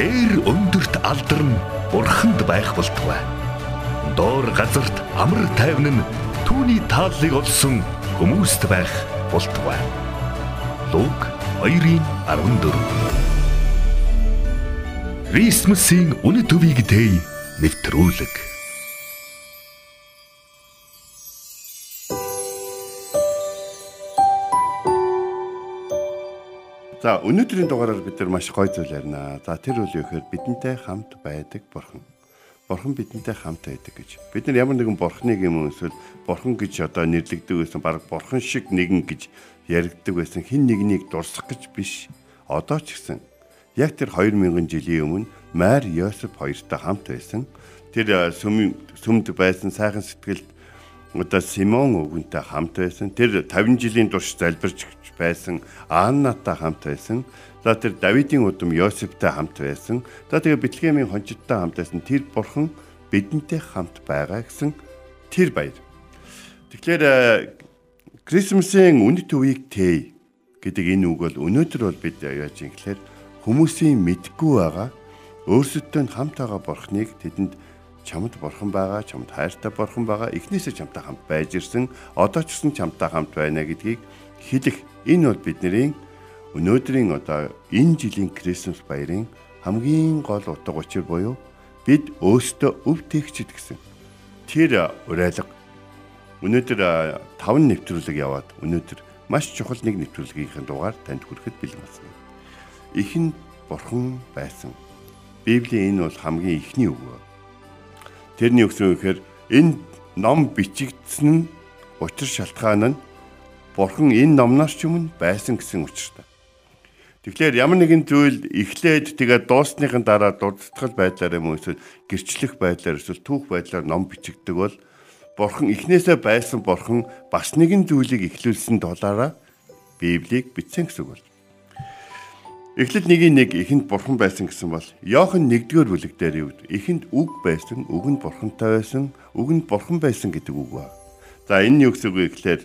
Дээр өндөрт алдарн бурханд байх болтугай. Доор газарт амар тайван нь түүний тааллыг олсон хүмүүст байх болтугай. Луг 2:14 Крисмсийн үнэ төвийг дэй нэвтрүүлэг За өнөөдрийн дугаараар бид нар маш гоё зүйл ярина. За тэр үл юу гэхээр бидэнтэй хамт байдаг бурхан. Бурхан бидэнтэй хамт байдаг гэж. Бид нар ямар нэгэн бурханыг юм эсвэл бурхан гэж одоо нэрлэгдэг байсан баг бурхан шиг нэгэн гэж яригддаг байсан хин нэгнийг дурсах гэж биш. Одоо ч гэсэн яг тэр 2000 жилийн өмнө Майр Йосеф хоёртой хамт байсан. Тэр сүмд байсан сайхан сэтгэлд одоо Симон өвгөнтэй хамт байсан. Тэр 50 жилийн турш залбирч байсан Аннатай хамт байсан. За тэр Давидын удам Йосефтэй хамт байсан. За тэгээ Бэтлехемийн хончидтай хамт байсан. Тэр бурхан бидэнтэй хамт байгаа гэсэн тэр баяр. Тэгэхээр э, Крисмсийн үнэт үеийг тээ гэдэг энэ үг бол өнөөдөр бол бид яаж юм гэхээр хүмүүсийн мэдгүй байгаа өөрсөдөө хамт байгаа бурхныг тэдэнд чамд бурхан байгаа, чамд хайртай бурхан байгаа, эхнээсээ чамтай хамт байж ирсэн, одоо ч гэсэн чамтай хамт байна гэдгийг хэлэх Энэ бол бидний өнөөдрийн одоо энэ жилийн Крисмас баярын хамгийн гол утга учир буюу бид өөрсдөө өв тэгчид гэсэн. Тэр урайлга өнөөдөр 5 нэвтрүүлэг яваад өнөөдөр маш чухал нэг нэвтрүүлгийнхээ дугаар танд хүрэхэд бэлэн болсон. Ихэнд бурхан байсан. Библийн энэ бол хамгийн ихний үг. Тэрний өгсөн үгээр энэ ном бичигдсэн нь учир шалтгаан нь Бурхан энэ номноос ч өмнө байсан гэсэн учиртай. Тэгэхээр ямар нэгэн зүйл эхлээд тэгээд дуусныхын дараа дурдтгал байдлаар юм уу эсвэл гэрчлэх байдлаар эсвэл түүх байдлаар ном бичигддэг бол Бурхан эхнээсээ байсан Бурхан бас нэгэн зүйлийг эхлүүлсэн долоороо Библийг бичсэн гэсэн үг бол. Эхлэл нэгийн нэг ихэнд Бурхан байсан гэсэн бол Иохан 1-р бүлэг дээр юу ихэнд үг байсан, үг нь Бурхантай байсан, үг нь Бурхан байсан гэдэг үг ба. За энэ юу гэсэн үг вэ гэхээр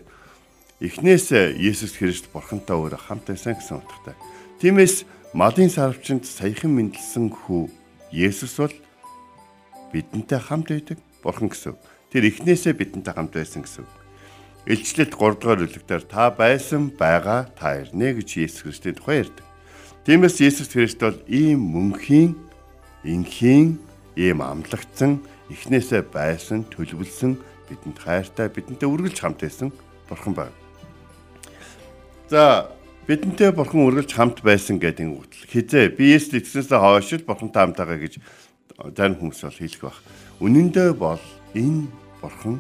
эхнээс Есүс Христ бурхантай өөр хамт байсан гэсэн утгатай. Тиймээс малын сарвчанд саяхан мэндэлсэн хүү Есүс бол бидэнтэй хамт байдаг бурхан гэсэн. Тэр эхнээсээ бидэнтэй хамт байсан гэсэн. Илчлэлт 3 дугаар бүлэгтэр та байсан байгаа та ирнэ гэж Есүс Христийн тухай ярьдаг. Тиймээс Есүс Христ бол ийм мөнхийн, инхийн, ийм амлагдсан, эхнээсээ байсан, төлөвлөсөн, бидэнд хайртай, бидэнтэй үргэлж хамт байсан бурхан байна. За бидэнтэй бурхан үргэлж хамт байсан гэдэг үгтэл хизээ биеэс эцнээсээ хойш л бурхантай хамтаага гэж зарим хүмүүс бол хэлэх баг. Үнэн дээр бол энэ бурхан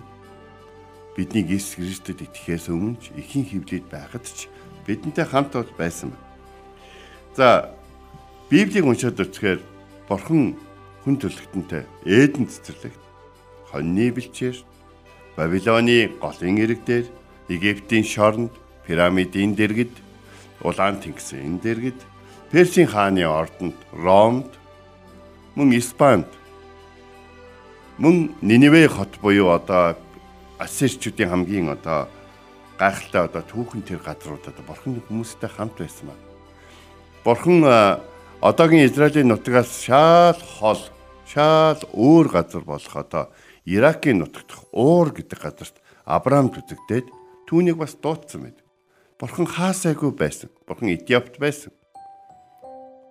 бидний Иесус Христэд итгэхээс өмнө ч ихийн хөвлөд байхад ч бидэнтэй хамт бол байсан байна. За Библийг уншаад үзэхээр бурхан хүн төрлөختөнтэй Эден цэцэрлэгт хоньны бэлчээр Бабилоны голын ирэг дээр Египтийн шоронд пирамидын дэргэд, улаан тэнгисийн дэргэд, Персийн хааны ордонд, Ромд, мөн Испанд, мөн Ниневе хот буюу одоо Ассирчүүдийн хамгийн одоо гайхалтай одоо түүхэн тэр газруудад бурхан хүмүүстэй хамт байсан байна. Бурхан одоогийн Израилийн нутгаас шал хол, шал өөр газар болох одоо Иракийн нутагт Уур гэдэг газарт Авраам зүтгэдээд түүнийг бас дуутсан байдаг. Бурхан хаасайгүй байсан. Бурхан Этиопт байсан.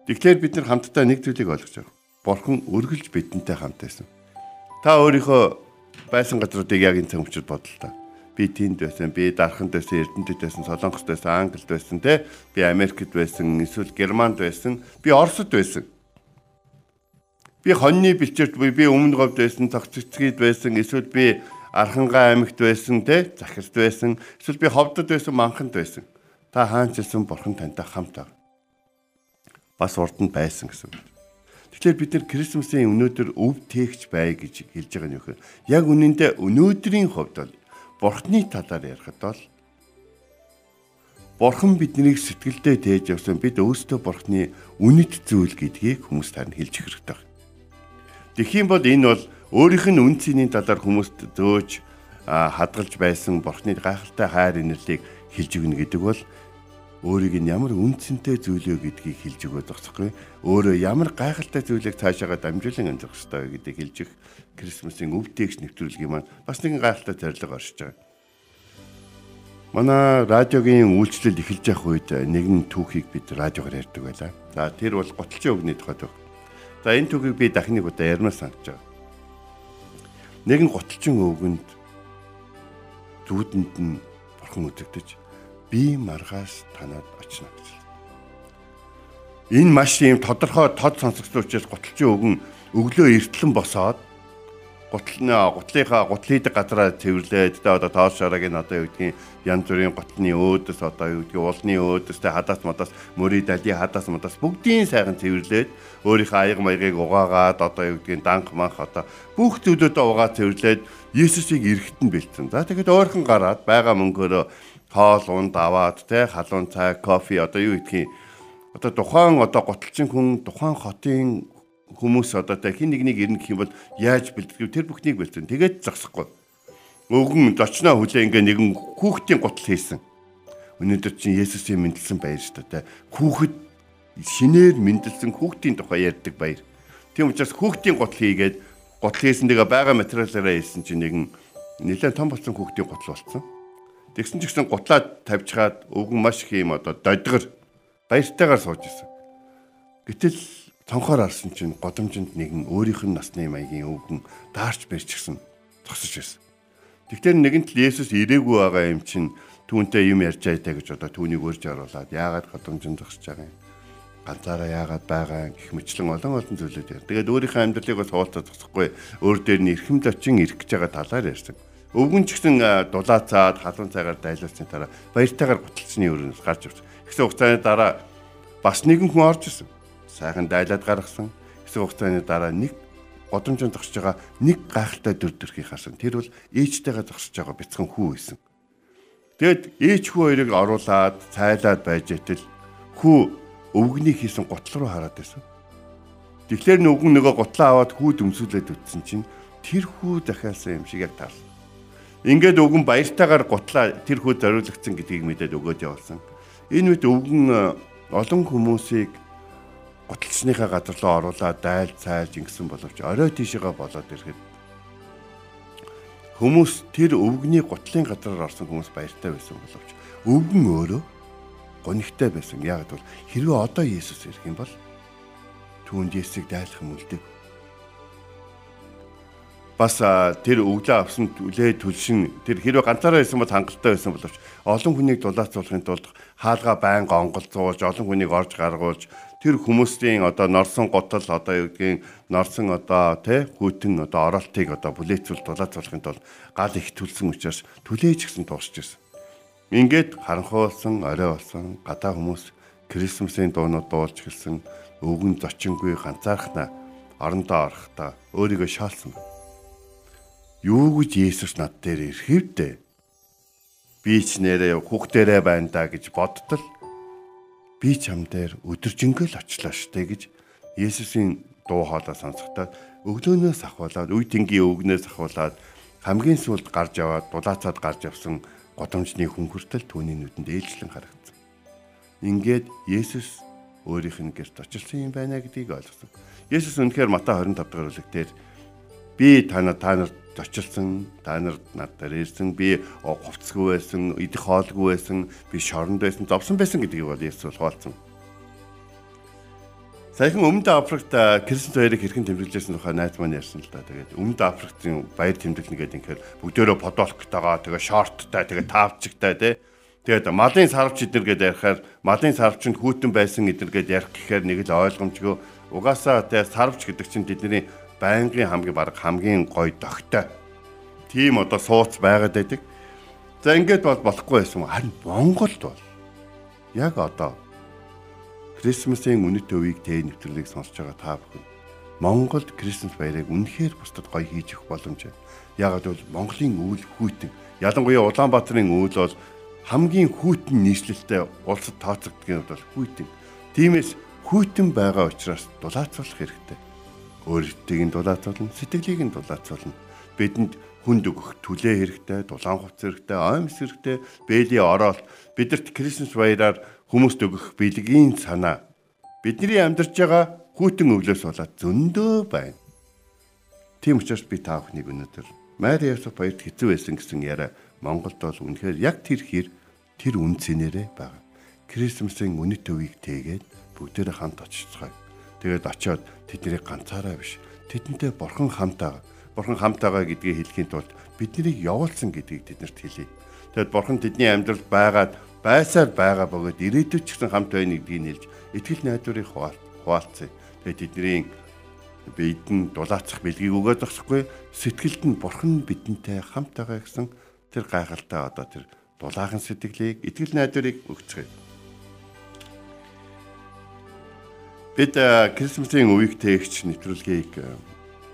Тэгэхээр бид нар хамтдаа нэг зүйлийг ойлгож байгаа. Бурхан өргөлж бидэнтэй хамт байсан. Та өөрийнхөө байсан газруудыг яг энэ цөмчөд бодлоо та. Би тэнд байсан, би дарханд байсан, Эрдэнэтэд байсан, Солонгост байсан, Англид байсан те. Би Америкт байсан, эсвэл Германд байсан, би Оросд байсан. Би хоньны бэлчээрт буй, би өмнө говьд байсан, тогтцогцгийд байсан, эсвэл би Архангай аймагт байсан те захирт байсан эсвэл би ховдод байсан манханд байсан. Та хаанч ирсэн бурхан тантай хамт байгаа. Бас урд нь байсан гэсэн үг. Тэгэхээр бид нар Крисмсийн өнөөдөр өв тээгч бай гэж хэлж байгаа нь юу гэхээр яг үнэндээ өнөөдрийн хувьд бол бурхны талаар ярихад бол Бурхан биднийг сэтгэлдээ тээж явсан бид өөстөө Бурхны үнэт зүйл гэдгийг хүмүүс тань хэлж хэрэгтэй. Тэгхийн бол энэ бол өөрийнх нь үн цэний талаар хүмүүст зөөж хадгалж байсан бурхны гайхалтай хайр инэрлийг хэлж өгнө гэдэг бол өөрийг нь ямар үнцэнтэй зүйлөө гэдгийг хэлж өгöd зогсохгүй. Өөрөө ямар гайхалтай зүйлийг цаашаага дамжуулан амжих ёстой гэдгийг хэлж их Крисмсийн өвдөгч нэвтрүүлгийн маань бас нэгэн гайхалтай зорилго оршиж байгаа. Манай радиогийн үйлчлэл эхэлж явах үед нэгэн түүхийг бид радиогоор ярьдаг байлаа. За тэр бол готолчин өгний тухайд. За энэ түүхийг би дахин нэг удаа ярмаар санаж байгаа. Нэгэн готолчин өвгөнд зүудэнд нь бурхан үзэгдэж би маргаас танад очно гэж. Энэ маш ийм тодорхой тод сонсогдсон учраас гуталчин өгөн өглөө эртлэн босоод гутлны гутлынхаа гутлийдэг газараа цэвэрлээд тэ одоо тоос шараагийн одоо юу гэдгийг янз бүрийн гутлын өөдөс одоо юу гэдгийг уулны өөдөстэй хадаас мадаас мөрий дали хадаас мадаас бүгдийн сайхан цэвэрлээд өөрийнхөө аяг маягийг угаагаад одоо юу гэдгийг данх манх одоо бүх зүйлүүдээ угаа цэвэрлээд Есүсийг эрэхтэн бэлдсэн. За тэгэхэд ойрхон гараад байгаа мөнгөөрөө хоол унд аваад те халуун цай, кофе одоо юу гэдгийг одоо тухайн одоо готолчин хүн тухайн хотын хүмүүс одоо та хин нэг нэг ирнэ гэх юм бол яаж бэлтгэв тэр бүхнийг бэлтгэн. Тэгээд зогсохгүй. Өвгөн зочноо хүлээ ингээ нэгэн хүүхдийн гутал хийсэн. Өнөөдөр чинь Есүсийн мэндэлсэн баяр шүү дээ. Хүүхэд шинээр мэндэлсэн хүүхдийн тухай ярьдаг баяр. Тийм учраас хүүхдийн гутал хийгээд гутал хийсэн тэгээ байгаа материалаараа хийсэн чинь нэгэн нэлээд том болсон хүүхдийн гутал болсон. Тэгсэн ч гэсэн гутлаа тавьчихад өвгөн маш их юм одоо додгор баяртайгаар сууж исэн. Гэтэл цонхоор арсан чинь годомжинд нэгэн өөрийнх нь насны маягийн өвгөн даарч барьчихсан зогсож байсан. Тэгтэр нэгэн тал Есүс ирээгүй байгаа юм чинь түүнтэй юм ярьж байтай гэж одоо түүнийг өрж оруулаад яагаад годомжинд зогсож байгаа юм ганцаараа яагаад байгаа гэх мэтлэн олон олон зүйлүүд яа. Тэгээд өөрийнхөө амьдралыг бас хуваалцах зогсохгүй өөр дээр нь эрхэм лочин ирэх гэж байгаа талаар ярьсан. Өвгөн ч гэсэн дулаацаад халуун цайгаар дайлуулсны дараа баяртайгаар гуталцсны өрөөс гарч ирсэн. Хэсэг хугацааны дараа бас нэгэн хүн орж ирсэн. Сайхан дайлаад гаргасан. Хэсэг хугацааны дараа нэг годомжинд зогсож байгаа нэг гайхалтай дүр төрхийг харсан. Тэр бол ээжтэйгээ зогсож байгаа бяцхан хүү байсан. Тэгэд ээж хүү хоёрыг оруулаад цайлаад байж итэл хүү өвгөний хийсэн гутал руу хараад байсан. Тэгэхээр нөгөн нөгөө гутлаа аваад хүү дөмсүүлээд үтсэн чинь тэр хүү дахиалсан юм шиг яг таарсан. Ингээд өвгөн баяртайгаар гутлаа тэр хүү зориулагдсан гэдгийг мэдээд өгөөд явуулсан. Энэ үед өвгөн э, олон хүмүүсийг гуталчныхаа газар руу оруулаад daйл цайлж ингэсэн боловч орой тийшээгээ болоод ирэхэд хүмүүс тэр өвгний гутлын газараар орсон хүмүүс баяртай байсан боловч өвгөн өөрөө гонигтай байсан. Яг бол хэрвээ одоо Есүс ирэх юм бол түүнд Есүсийг дайлах юм үлдэг бас тэр өглөө авсан түлээ түлшин тэр хэрвээ ганцаараа байсан бол хангалттай байсан боловч олон хүнийг дулаацуулахын тулд хаалга байнга онголцуулж олон хүнийг орж гаргуулж тэр хүмүүсийн одоо норсон готол одоо юу гэдгийг норсон одоо тий хүйтэн одоо оролтыг одоо бүлээцүүл дулаацуулахын тулд гал их төлсөн учраас түлээж гисэн туусч ирсэн. Ингээд харанхуулсан орой болсон гадаа хүмүүс Крисмсийн дуунууд дуулж гэлсэн өвгөн зочингүй ганцаархнаа орондоо орохдоо өөрийгөө шаалсан юу гэж Есүс над дээр ирэхвдээ би ч нэрээ хүүхдэрээ байна да гэж бодтол би чам дээр өдөржингөл очлоо штэ гэж Есүсийн дуу хоолой сонсохдоо өглөөнөөс ахуулаад үе тэнгийн өвгнөөс ахуулаад хамгийн сүүлд гарч яваад дулаацаад гарч явсан годомжны хүн хүртэл түүний нүдэнд ээлжлэн харагдсан. Ингээд Есүс өөрийнх нь гэрт очилсан юм байна гэдгийг ойлгосон. Есүс үнэхээр Матай 25 дахь бүлэг дээр би та нар та нарт зочилсан та нар надад ирсэн би хувцсгүй байсан идэх хоолгүй байсан би шоронд байсан зовсон байсан гэдгийг бол Есүс хуваалцсан. Саяхан өмнөд Африкт Кристиан хоёрыг хэрхэн тэмдэглэжсэн тухай найз маань ярьсан л да. Тэгээд өмнөд Африктын баяр тэмдэглэнэ гэдэг инхээр бүгдөө подолктойгоо тэгээ шорттой тэгээ таавчигтай тий. Тэгээд малын сарвч эднэр гэдээ ярихаар малын сарвчнд хүүтэн байсан эднэр гэдээ ярих гэхээр нэг л ойлгомжгүй. Угаасаа тий сарвч гэдэг чинь тэдний байнгын хамгийн баг хамгийн гоё догтой. Тийм одоо сууц байгаад байдаг. За ингээд бол болохгүй байсан. Харин Монголд бол яг одоо Крисмсийн үнэт өвийг тэ нэвтрүүлгийг сонсож байгаа та бүхэн Монголд Крисмс баярыг үнэхээр бусдад гоё хийж өгөх боломж байна. Ягаад бол Монголын үйл хүйтэн ялангуяа Улаанбаатарын үйл бол хамгийн хүйтэн нийслэлтэй улсад тооцогддог нь бол хүйтэн. Тиймээс хүйтэн байгаа учраас дулаацуулах хэрэгтэй өөртөгийг нь дулаацуулна, сэтгэлийг нь дулаацуулна. Бидэнд хүнд өгөх түлээ хэрэгтэй, дулаан хувц хэрэгтэй, оймс хэрэгтэй, бээлийн оролт бидэрт Крисмас баяраар хүмүүст өгөх бэлгийн санаа бидний амьдарч байгаа хүйтэн өвлөөс болоод зөндөө байна. Тийм учраас би та бүхнийг өнөөдөр Мари Йосеф баярт хэцүү байсан гэсэн яриа Монголд бол үнэхээр яг тэр хэр тэр үнцэнээрээ байгаа. Крисмсийн үнэт өвийг тэгээд бүгдээрээ хамт очицгаая. Тэгээд очиод тэднийг ганцаараа биш тэдэнтэй бурхан хамтаа бурхан хамтаагаа гэдгийг хэлхийн тулд биднийг явуулсан гэдгийг тэднэрт хэлье. Тэгэд бурхан тэдний амьдралд байгаад байсаар байгаа бөгөөд ирээдүйд ч гэсэн хамт байна гэдгийг нэлж итгэл найдварыг хуваалцъя. Тэгээд тэдний биед нь дулаацах бэлгийг өгөөд зогсохгүй сэтгэлд нь бурхан бидэнтэй хамт байгаа гэсэн тэр гайхалтай одоо тэр дулаахан сэтгэлийг итгэл найдварыг өгцгөөе. Бид Крисмсийн үеийг тээгч нэвтрүүлгийг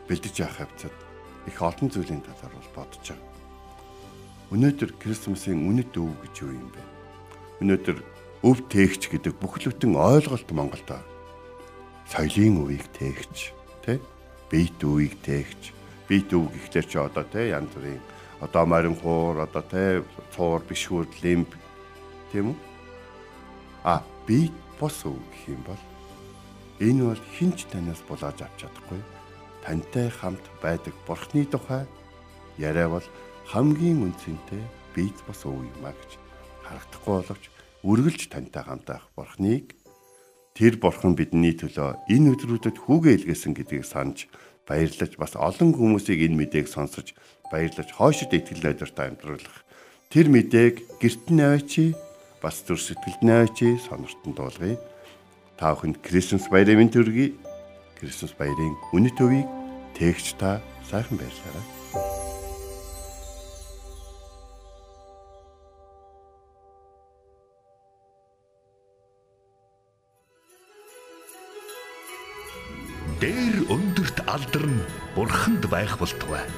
бэлдэж явах хавцад их олон зүйлийн талаар бол бодож байгаа. Өнөөдөр Крисмсийн үнэт өв гэж юу юм бэ? Өнөөдөр өв тээгч гэдэг бүхэл бүтэн ойлголт Монголд байна. Соёлын үеийг тээгч, тэ? Бийт үеийг тээгч. Бийт өв гэхлээр чи одоо тэ янз бүрийн одоо морин хуур одоо тэ цуур бишгүүд лимб тийм үү? А бийт бос өв гэх юм бол энэ бол хинч танаас булааж авч чадахгүй. Тантай хамт байдаг бурхны тухай яриа бол хамгийн үнцэнтэй бийц бас өв юм а гэж харагдахгүй боловч үргэлж тантай хамт байх бурхныг тэр бурхан бидний төлөө энэ өдрүүдэд хүүгээ илгээсэн гэдгийг санаж баярлаж бас олон хүмүүсийг энэ мэдээг сонсож баярлаж хойшид итгэл найдвартай амьдруулах тэр мэдээг гэрт нь авчи бас зүр сэтгэлд нь авчи сонортон дуулгая та бүхэнд Крисмас баярын төргий Крисмас баярын үнэт өвийг тээгч та сайхан байрлаарай. Дээр өндөрт алдарн бурханд байх болтугай.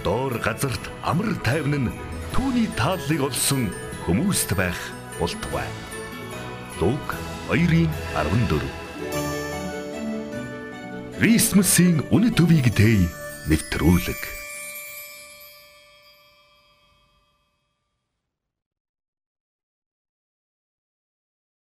Доор газарт амар тайван нь түүний тааллыг олсон хүмүүст байх болтугай. Луг 2:14 Крисмсийн үнэ төвийг дэй нэвтрүүлэг